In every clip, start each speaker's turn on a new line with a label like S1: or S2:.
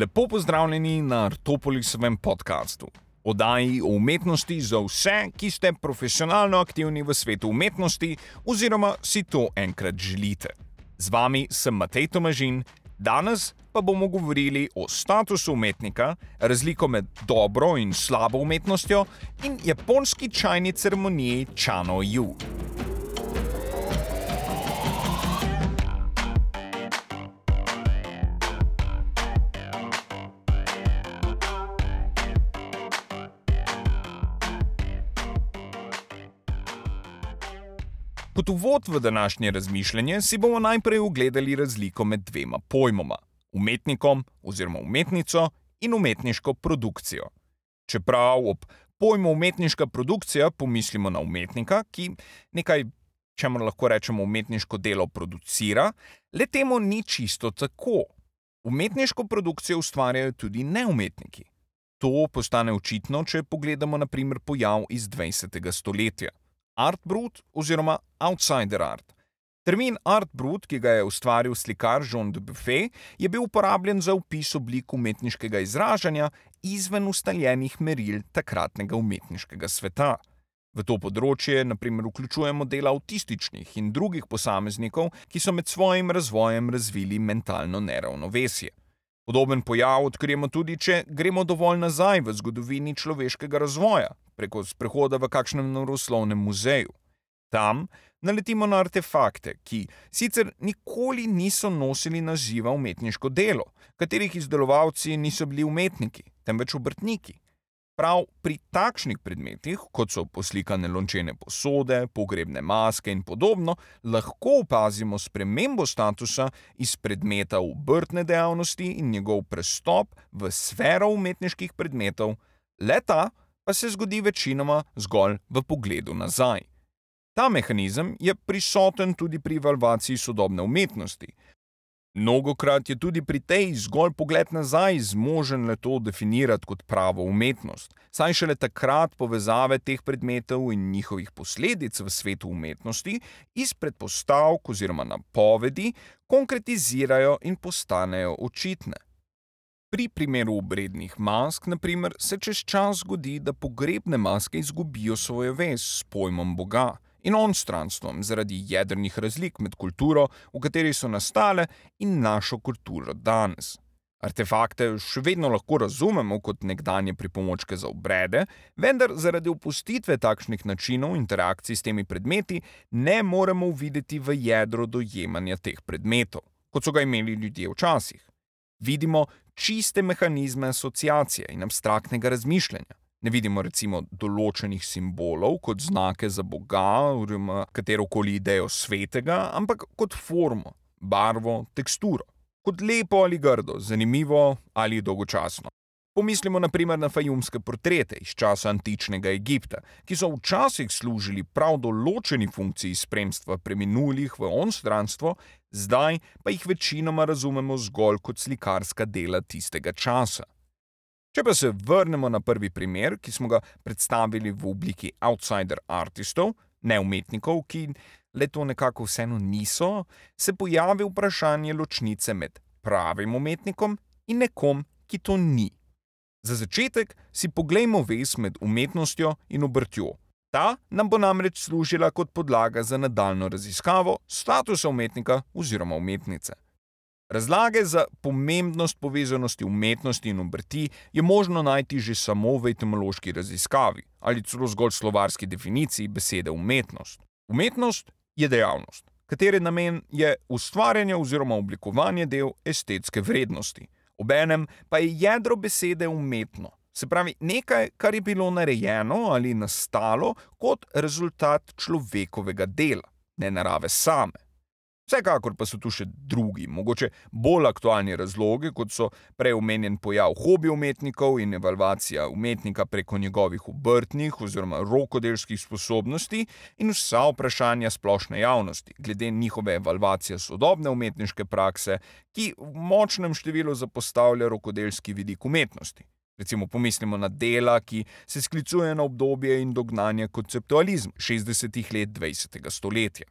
S1: Lepo pozdravljeni na Artopolisovem podkastu, oddaji o umetnosti za vse, ki ste profesionalno aktivni v svetu umetnosti oziroma si to enkrat želite. Z vami sem Matej Tomažin, danes pa bomo govorili o statusu umetnika, razliko med dobro in slabo umetnostjo in japonski čajni ceremoniji Chano Yu. Kot uvod v današnje razmišljanje si bomo najprej ogledali razliko med dvema pojmoma: umetnikom oziroma umetnico in umetniško produkcijo. Čeprav ob pojmu umetniška produkcija pomislimo na umetnika, ki nekaj, čemu lahko rečemo umetniško delo, producira, le temu ni čisto tako. Umetniško produkcijo ustvarjajo tudi neumetniki. To postane očitno, če pogledamo na primer pojav iz 20. stoletja art brut oziroma outsider art. Termin art brut, ki ga je ustvaril slikar Jean de Buffet, je bil uporabljen za opis oblik umetniškega izražanja izven ustaljenih meril takratnega umetniškega sveta. V to področje naprimer vključujemo dela avtističnih in drugih posameznikov, ki so med svojim razvojem razvili mentalno neravnovesje. Podoben pojav odkrijemo tudi, če gremo dovolj nazaj v zgodovini človeškega razvoja, preko sprehoda v kakšnem naravoslovnem muzeju. Tam naletimo na artefakte, ki sicer nikoli niso nosili naziva umetniško delo, katerih izdelovalci niso bili umetniki, temveč obrtniki. Prav pri takšnih predmetih, kot so poslikane lončene posode, pogrebne maske in podobno, lahko opazimo spremembo statusa iz predmeta obrtne dejavnosti in njegov prestop v sfero umetniških predmetov, leta pa se zgodi večinoma zgolj v pogledu nazaj. Ta mehanizem je prisoten tudi pri evalvaciji sodobne umetnosti. Mnogokrat je tudi pri tej zgolj pogled nazaj zmožen le to definirati kot pravo umetnost, saj šele takrat povezave teh predmetov in njihovih posledic v svetu umetnosti iz predpostavk oziroma napovedi konkretizirajo in postanejo očitne. Pri primeru obrednih mask, naprimer, se čez čas zgodi, da pogrebne maske izgubijo svojo vez s pojmom Boga in onstranstvom zaradi jedrnih razlik med kulturo, v kateri so nastale, in našo kulturo danes. Artefakte še vedno lahko razumemo kot nekdanje pripomočke za obrede, vendar zaradi opustitve takšnih načinov interakcij s temi predmeti ne moremo videti v jedro dojemanja teh predmetov, kot so ga imeli ljudje včasih. Vidimo čiste mehanizme asociacije in abstraktnega razmišljanja. Ne vidimo recimo določenih simbolov kot znake za Boga ali katero koli idejo svetega, ampak kot formo, barvo, teksturo, kot lepo ali grdo, zanimivo ali dolgočasno. Pomislimo naprimer na fajumske portrete iz časa antičnega Egipta, ki so včasih služili prav določeni funkciji spremstva preminulih v onstranstvo, zdaj pa jih večinoma razumemo zgolj kot slikarska dela tistega časa. Če pa se vrnemo na prvi primer, ki smo ga predstavili v obliki outsider artistov, ne umetnikov, ki le to nekako vseeno niso, se pojavi vprašanje ločnice med pravim umetnikom in nekom, ki to ni. Za začetek si poglejmo vez med umetnostjo in obrtjo. Ta nam bo namreč služila kot podlaga za nadaljno raziskavo statusa umetnika oziroma umetnice. Razlage za pomembnost povezanosti umetnosti in obrti je možno najti že samo v etimološki raziskavi ali celo zgolj slovarski definiciji besede umetnost. Umetnost je dejavnost, katere namen je ustvarjanje oziroma oblikovanje del estetske vrednosti. Obenem pa je jedro besede umetno, se pravi nekaj, kar je bilo narejeno ali nastalo kot rezultat človekovega dela, ne narave same. Vsekakor pa so tu še drugi, mogoče bolj aktualni razlogi, kot so prej omenjen pojav hobi umetnikov in evalvacija umetnika preko njegovih obrtnih oziroma rokodelskih sposobnosti in vsa vprašanja splošne javnosti glede njihove evalvacije sodobne umetniške prakse, ki v močnem številu zapostavlja rokodelski vidik umetnosti. Recimo pomislimo na dela, ki se sklicuje na obdobje in dognanje konceptualizma 60-ih let 20. stoletja.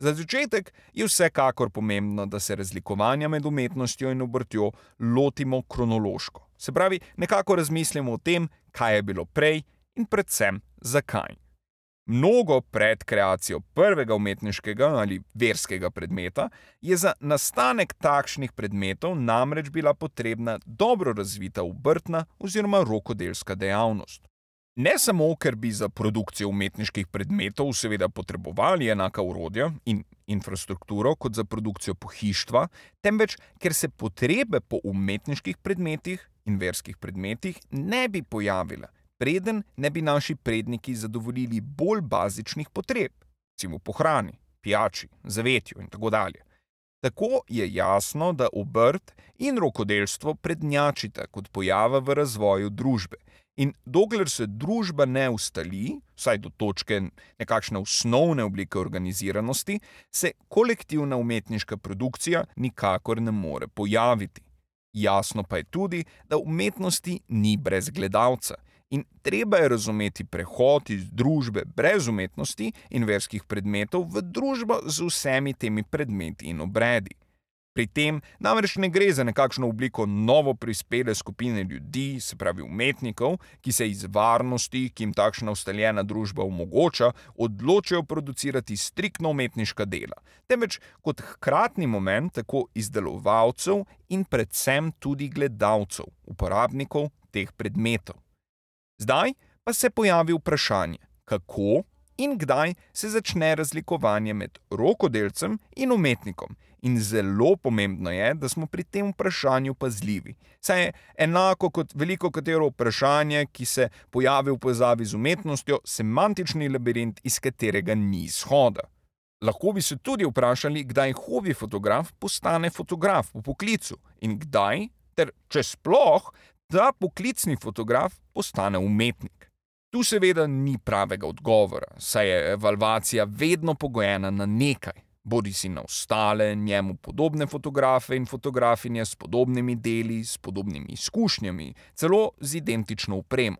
S1: Za začetek je vsekakor pomembno, da se razlikovanja med umetnostjo in obrtjo lotimo kronološko. Se pravi, nekako razmislimo o tem, kaj je bilo prej in predvsem zakaj. Mnogo pred kreacijo prvega umetniškega ali verskega predmeta je za nastanek takšnih predmetov namreč bila potrebna dobro razvita obrtna oziroma rokodelska dejavnost. Ne samo, ker bi za produkcijo umetniških predmetov seveda potrebovali enaka urodja in infrastrukturo kot za produkcijo pohištva, temveč ker se potrebe po umetniških predmetih in verskih predmetih ne bi pojavile, preden ne bi naši predniki zadovoljili bolj bazičnih potreb, recimo po hrani, pijači, zavetju in tako dalje. Tako je jasno, da obrt in rokodelstvo prednjačita kot pojava v razvoju družbe. In dokler se družba ne ustali, vsaj do točke nekakšne osnovne oblike organiziranosti, se kolektivna umetniška produkcija nikakor ne more pojaviti. Jasno pa je tudi, da umetnosti ni brez gledalca. In treba je razumeti prehod iz družbe brez umetnosti in verskih predmetov v družbo z vsemi temi predmeti in obredi. Pri tem namreč ne gre za nekakšno obliko novo prispele skupine ljudi, se pravi umetnikov, ki se iz varnosti, ki jim takšna ustaljena družba omogoča, odločijo producirati striktno umetniška dela, temveč kot hkratni moment tako izdelovalcev in predvsem tudi gledalcev, uporabnikov teh predmetov. Zdaj pa se pojavi vprašanje, kako in kdaj se začne razlikovanje med rokodelcem in umetnikom. In zelo pomembno je, da smo pri tem vprašanju pazljivi. Saj je enako kot veliko katero vprašanje, ki se pojavi v povezavi z umetnostjo, semantični labirint, iz katerega ni izhoda. Lahko bi se tudi vprašali, kdaj hobi fotograf postane fotograf po poklicu in kdaj, ter če sploh, da poklicni fotograf postane umetnik. Tu seveda ni pravega odgovora, saj je evalvacija vedno pogojena na nekaj, bodi si na ostale, njemu podobne fotografe in fotografinje s podobnimi deli, s podobnimi izkušnjami, celo z identično upremo.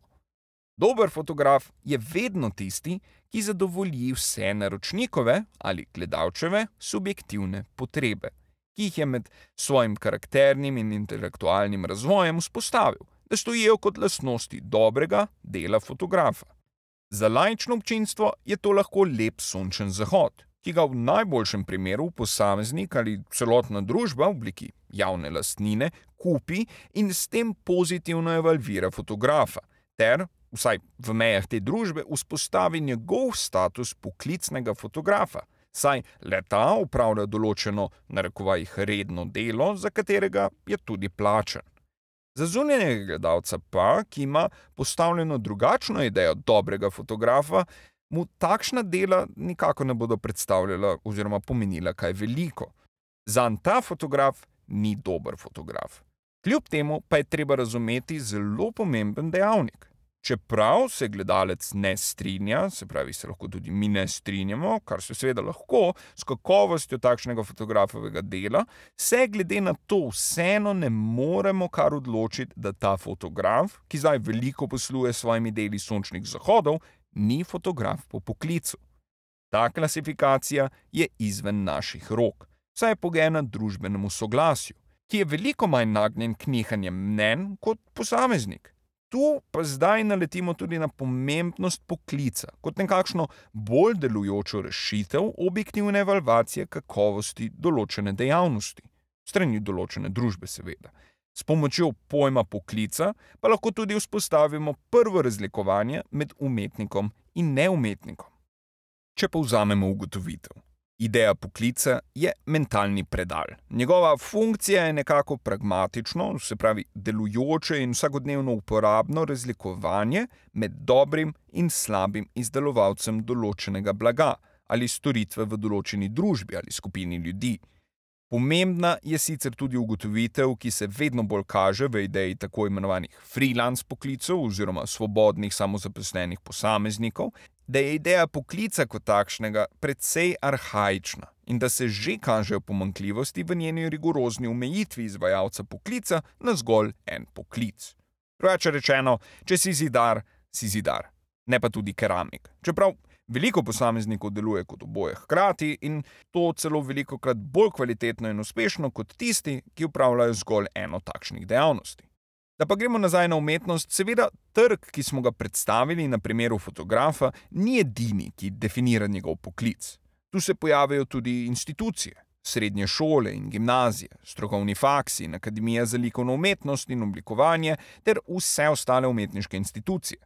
S1: Dober fotograf je vedno tisti, ki zadovolji vse naročnikove ali gledalčeve subjektivne potrebe ki jih je med svojim karakternim in intelektualnim razvojem vzpostavil, da stojijo kot lastnosti dobrega dela fotografa. Za lajčno občinstvo je to lahko lep sončen zahod, ki ga v najboljšem primeru posameznik ali celotna družba v obliki javne lastnine kupi in s tem pozitivno evalvira fotografa, ter, vsaj v mejah te družbe, vzpostavi njegov status poklicnega fotografa saj leta upravlja določeno, narekovajih, redno delo, za katerega je tudi plačen. Za zunanjega gledalca pa, ki ima postavljeno drugačno idejo dobrega fotografa, mu takšna dela nikako ne bodo predstavljala oziroma pomenila kaj veliko. Za ta fotograf ni dober fotograf. Kljub temu pa je treba razumeti zelo pomemben dejavnik. Čeprav se gledalec ne strinja, se pravi, se lahko tudi mi ne strinjamo, kar se seveda lahko s kakovostjo takšnega fotografovega dela, se glede na to vseeno ne moremo kar odločiti, da ta fotograf, ki zdaj veliko posluje s svojimi deli sončnih zahodov, ni fotograf po poklicu. Ta klasifikacija je izven naših rok, saj je pogojena družbenemu soglasju, ki je veliko manj nagnjen k nihanjem mnen kot posameznik. Tu pa zdaj naletimo tudi na pomembnost poklica kot nekakšno bolj delujočo rešitev objektivne evalvacije kakovosti določene dejavnosti, strani določene družbe, seveda. S pomočjo pojma poklica pa lahko tudi vzpostavimo prvo razlikovanje med umetnikom in neumetnikom. Če povzamemo ugotovitev. Ideja poklica je mentalni predal. Njegova funkcija je nekako pragmatično, se pravi delujoče in vsakodnevno uporabno razlikovanje med dobrim in slabim izdelovalcem določenega blaga ali storitve v določeni družbi ali skupini ljudi. Pomembna je sicer tudi ugotovitev, ki se vedno bolj kaže v ideji tako imenovanih freelance poklicov oziroma svobodnih samozaposlenih posameznikov, da je ideja poklica kot takšnega precej arhajična in da se že kažejo pomankljivosti v njeni rigorozni omejitvi izvajalca poklica na zgolj en poklic. Drugače rečeno, če si zidar, si zidar, ne pa tudi keramik. Čeprav Veliko posameznikov deluje kot oboje hkrati in to celo veliko krat bolj kvalitetno in uspešno kot tisti, ki upravljajo zgolj eno takšnih dejavnosti. Da pa gremo nazaj na umetnost, seveda trg, ki smo ga predstavili na primeru fotografa, ni edini, ki definira njegov poklic. Tu se pojavijo tudi institucije, srednje šole in gimnazije, strokovni faksi in akademija za likovno umetnost in oblikovanje ter vse ostale umetniške institucije.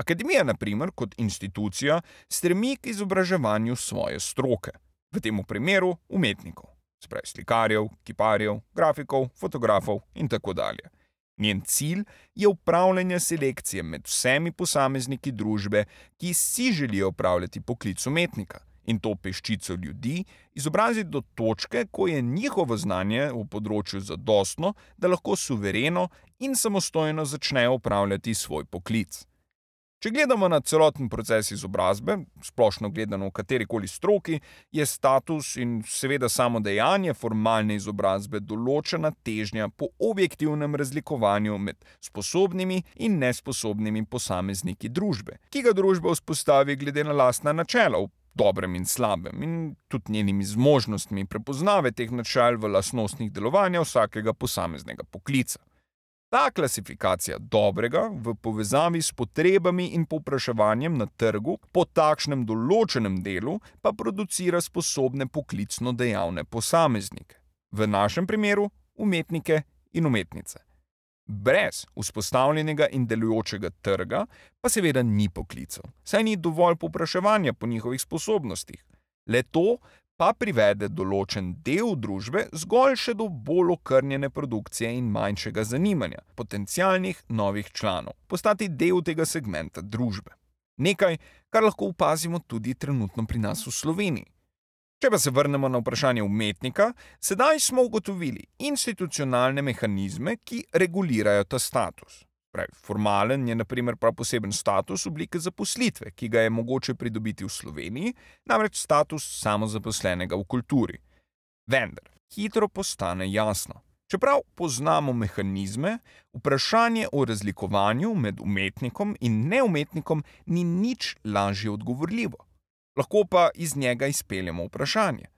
S1: Akademija, na primer, kot institucija, stremi k izobraževanju svoje stroke, v tem primeru umetnikov, sprej slikarjev, kiparjev, grafikov, fotografov in tako dalje. Njen cilj je upravljanje selekcije med vsemi posamezniki družbe, ki si želijo upravljati poklic umetnika in to peščico ljudi izobraziti do točke, ko je njihovo znanje v področju zadostno, da lahko suvereno in samostojno začnejo upravljati svoj poklic. Če gledamo na celoten proces izobrazbe, splošno gledano v kateri koli stroki, je status in seveda samo dejanje formalne izobrazbe določena težnja po objektivnem razlikovanju med sposobnimi in nesposobnimi posamezniki družbe, ki ga družba vzpostavi glede na lastna načela, dobrem in slabem, in tudi njenimi zmožnostmi prepoznave teh načel v lastnostih delovanja vsakega posameznega poklica. Ta klasifikacija dobrega v povezavi s potrebami in povpraševanjem na trgu po takšnem določenem delu pa producira sposobne poklicno dejavne posameznike, v našem primeru umetnike in umetnice. Brez vzpostavljenega in delujočega trga pa seveda ni poklicev, saj ni dovolj povpraševanja po njihovih sposobnostih. Le to pa privede določen del družbe zgolj še do bolj okrnjene produkcije in manjšega zanimanja potencialnih novih članov postati del tega segmenta družbe. Nekaj, kar lahko opazimo tudi trenutno pri nas v Sloveniji. Če pa se vrnemo na vprašanje umetnika, sedaj smo ugotovili institucionalne mehanizme, ki regulirajo ta status. Pravi, formalen je naprimer prav poseben status oblike zaposlitve, ki ga je mogoče pridobiti v Sloveniji, namreč status samozaposlenega v kulturi. Vendar, hitro postane jasno. Čeprav poznamo mehanizme, vprašanje o razlikovanju med umetnikom in neumetnikom ni nič lažje odgovorljivo. Lahko pa iz njega izpeljemo vprašanje.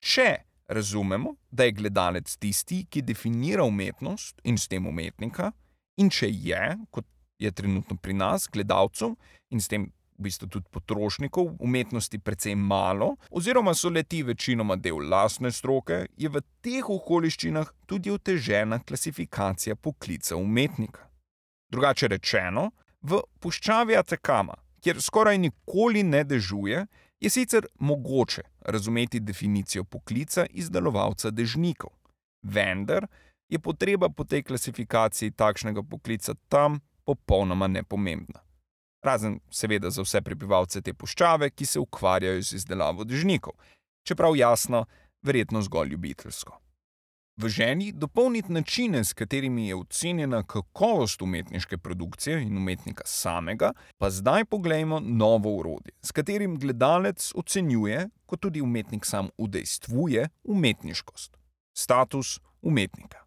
S1: Če razumemo, da je gledalec tisti, ki definira umetnost in s tem umetnika, In če je, kot je trenutno pri nas, gledalcev in s tem v bistvu tudi potrošnikov umetnosti precej malo, oziroma so leti večinoma del lastne stroke, je v teh okoliščinah tudi otežena klasifikacija poklica umetnika. Drugače rečeno, v puščavi Atekama, kjer skoraj nikoli ne dežuje, je sicer mogoče razumeti definicijo poklica izdelovalca dežnikov, vendar je potreba po tej klasifikaciji takšnega poklica tam popolnoma nepomembna. Razen, seveda, za vse prebivalce te puščave, ki se ukvarjajo z izdelavo dežnikov, čeprav jasno, verjetno zgolj ljubiteljsko. V ženi dopolniti načine, s katerimi je ocenjena kakovost umetniške produkcije in umetnika samega, pa zdaj poglejmo novo urodje, s katerim gledalec ocenjuje, kot tudi umetnik sam udejstvuje, umetniškost, status umetnika.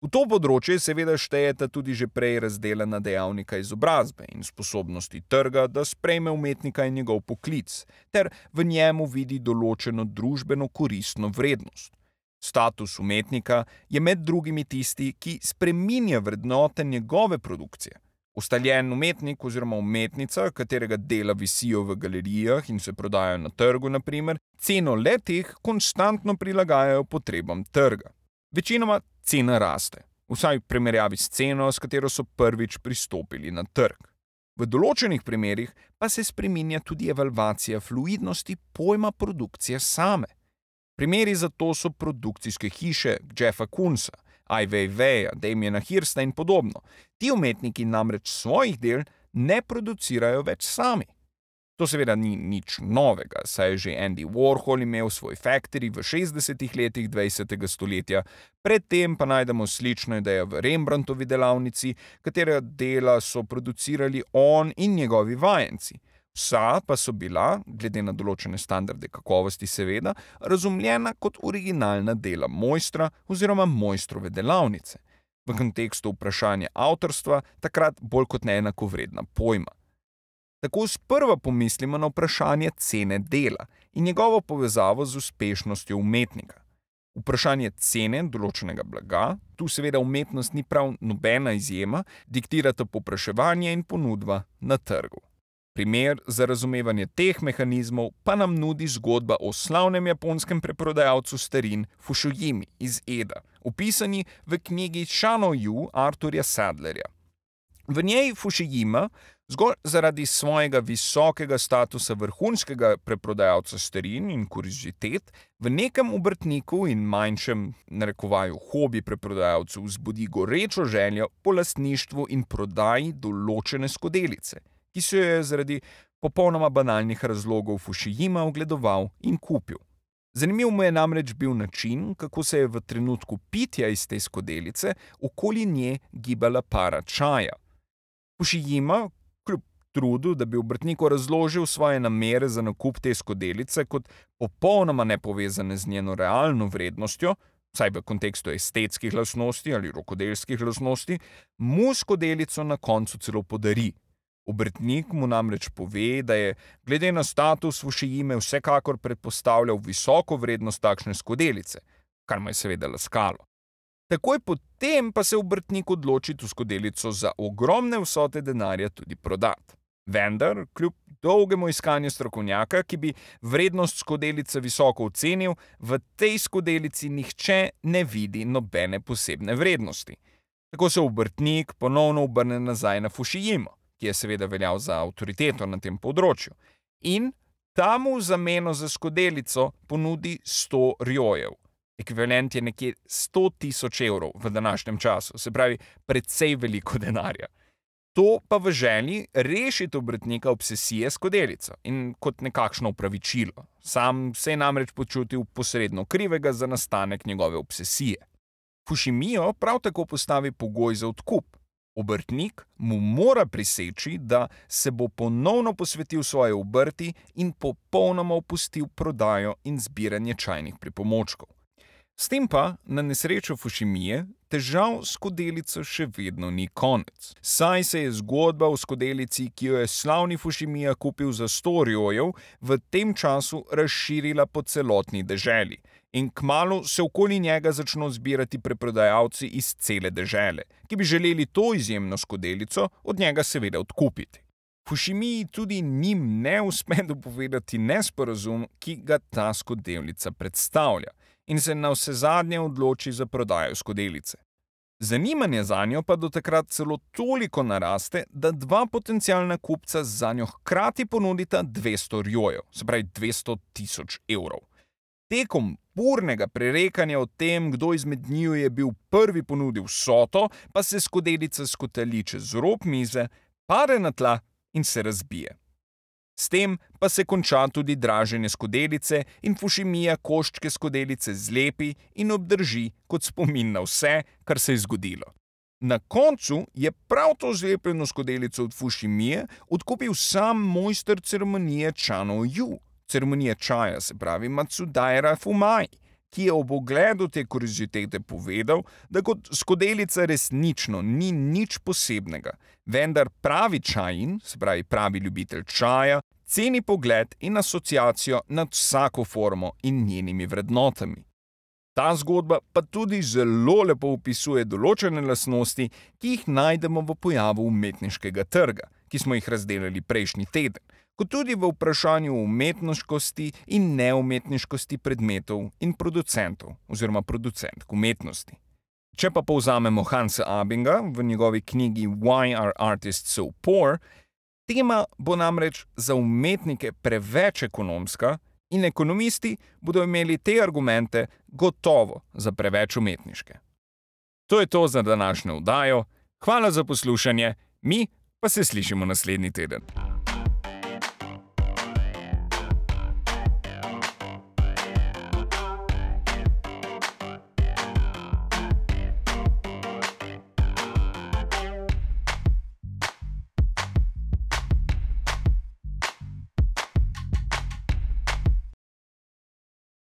S1: V to področje seveda štejeta tudi že prej razdeljena dejavnika izobrazbe in sposobnosti trga, da sprejme umetnika in njegov poklic, ter v njemu vidi določeno družbeno koristno vrednost. Status umetnika je med drugimi tisti, ki spreminja vrednote njegove produkcije. Ustaljen umetnik oziroma umetnica, katerega dela visijo v galerijah in se prodajajo na trgu, naprimer, ceno letih konstantno prilagajajo potrebam trga. Večinoma cena raste, vsaj v primerjavi s ceno, s katero so prvič pristopili na trg. V določenih primerjih pa se spreminja tudi evalvacija fluidnosti pojma produkcije same. Primeri za to so produkcijske hiše Jeffa Kunsa, Iveyveja, Damiena Hirsta in podobno. Ti umetniki namreč svojih del ne producirajo več sami. To seveda ni nič novega, saj je že Andy Warhol imel svoj factory v 60-ih letih 20. stoletja, predtem pa najdemo slično idejo v Rembrandtovi delavnici, katere dela so producirali on in njegovi vajenci. Vsa pa so bila, glede na določene standarde kakovosti, seveda, razumljena kot originalna dela mojstra oziroma mojstrove delavnice. V kontekstu vprašanja avtorstva takrat bolj kot neenakovredna pojma. Tako sprva pomislimo na vprašanje cene dela in njegovo povezavo z uspešnostjo umetnika. Vprašanje cene določenega blaga, tu seveda umetnost ni prav nobena izjema, diktirata popraševanje in ponudba na trgu. Primer za razumevanje teh mehanizmov pa nam nudi zgodba o slavnem japonskem preprodajalcu starin Fushojimi iz Eda, opisani v knjigi Shano Yu Arturja Sadlerja. V njej Fushijima, zgolj zaradi svojega visokega statusa vrhunskega preprodajalca starin in kuriozitet, v nekem obrtniku in manjšem, narekovaju, hobi preprodajalcu vzbudi gorečo željo po lastništvu in prodaji določene skodelice ki se jo je zaradi popolnoma banalnih razlogov Fushijima ogledoval in kupil. Zanimiv mu je namreč bil način, kako se je v trenutku pitja iz te skodelice okoli nje gibala para čaja. Fushijima, trudu, da bi obrtniku razložil svoje namere za nakup te skodelice kot popolnoma nepovezane z njeno realno vrednostjo, vsaj v kontekstu estetskih lastnosti ali rokodelskih lastnosti, mu skodelico na koncu celo podari. Obrtnik mu namreč pove, da je glede na status Fushijime vsekakor predpostavljal visoko vrednost takšne skodelice, kar mu je seveda laskalo. Takoj potem pa se obrtnik odloči to skodelico za ogromne vsote denarja tudi prodati. Vendar, kljub dolgemu iskanju strokovnjaka, ki bi vrednost skodelice visoko ocenil, v tej skodelici nihče ne vidi nobene posebne vrednosti. Tako se obrtnik ponovno obrne nazaj na Fushijimo ki je seveda veljal za avtoriteto na tem področju. In tam v zameno za skodelico ponudi 100 rjojev. Ekvivalent je nekje 100 tisoč evrov v današnjem času, se pravi, precej veliko denarja. To pa v želji rešiti obrtnika obsesije s kodelico in kot nekakšno upravičilo. Sam se je namreč počutil posredno krivega za nastanek njegove obsesije. Fushimijo prav tako postavi pogoj za odkup, Obrtnik mu mora priseči, da se bo ponovno posvetil svoji obrti in popolnoma opustil prodajo in zbiranje čajnih pripomočkov. S tem pa, na nesrečo Fushimije, težav s skodelico še vedno ni konec. Saj se je zgodba o skodelici, ki jo je slavni Fushimija kupil za 100 rjojev, v tem času razširila po celotni deželi in kmalo se okoli njega začno zbirati preprodajalci iz cele dežele, ki bi želeli to izjemno skodelico od njega seveda odkupiti. Fushimiji tudi njim ne uspe dopovedati nesporazum, ki ga ta skodelica predstavlja in se na vse zadnje odloči za prodajo skodelice. Zanimanje za njo pa do takrat celo toliko naraste, da dva potencijalna kupca za njo hkrati ponudita 200 rjojev, se pravi 200 tisoč evrov. Tekom burnega prerekanja o tem, kdo izmed njiju je bil prvi ponudil soto, pa se skodelica skotali čez rob mize, pade na tla in se razbije. S tem pa se konča tudi draženje skodelice in Fushimija koščke skodelice zlepi in obdrži kot spomin na vse, kar se je zgodilo. Na koncu je prav to zlepljeno skodelico od Fushimije odkupil sam mojster ceremonije Chano Yu, ceremonije čaja, se pravi Matsudaira Fumai, ki je ob ogledu te kuriozitete povedal, da kot skodelica resnično ni nič posebnega, vendar pravi čajin, se pravi pravi ljubitelj čaja, ceni pogled in asociacijo nad vsako formo in njenimi vrednotami. Ta zgodba pa tudi zelo lepo opisuje določene lastnosti, ki jih najdemo v pojavu umetniškega trga, ki smo jih razdelili prejšnji teden, kot tudi v vprašanju umetniškosti in neumetniškosti predmetov in producentov oziroma producentk umetnosti. Če pa povzamemo Hansa Abinga v njegovi knjigi Why are artists so poor, tema bo namreč za umetnike preveč ekonomska in ekonomisti bodo imeli te argumente gotovo za preveč umetniške. To je to za današnjo vdajo, hvala za poslušanje, mi pa se slišimo naslednji teden.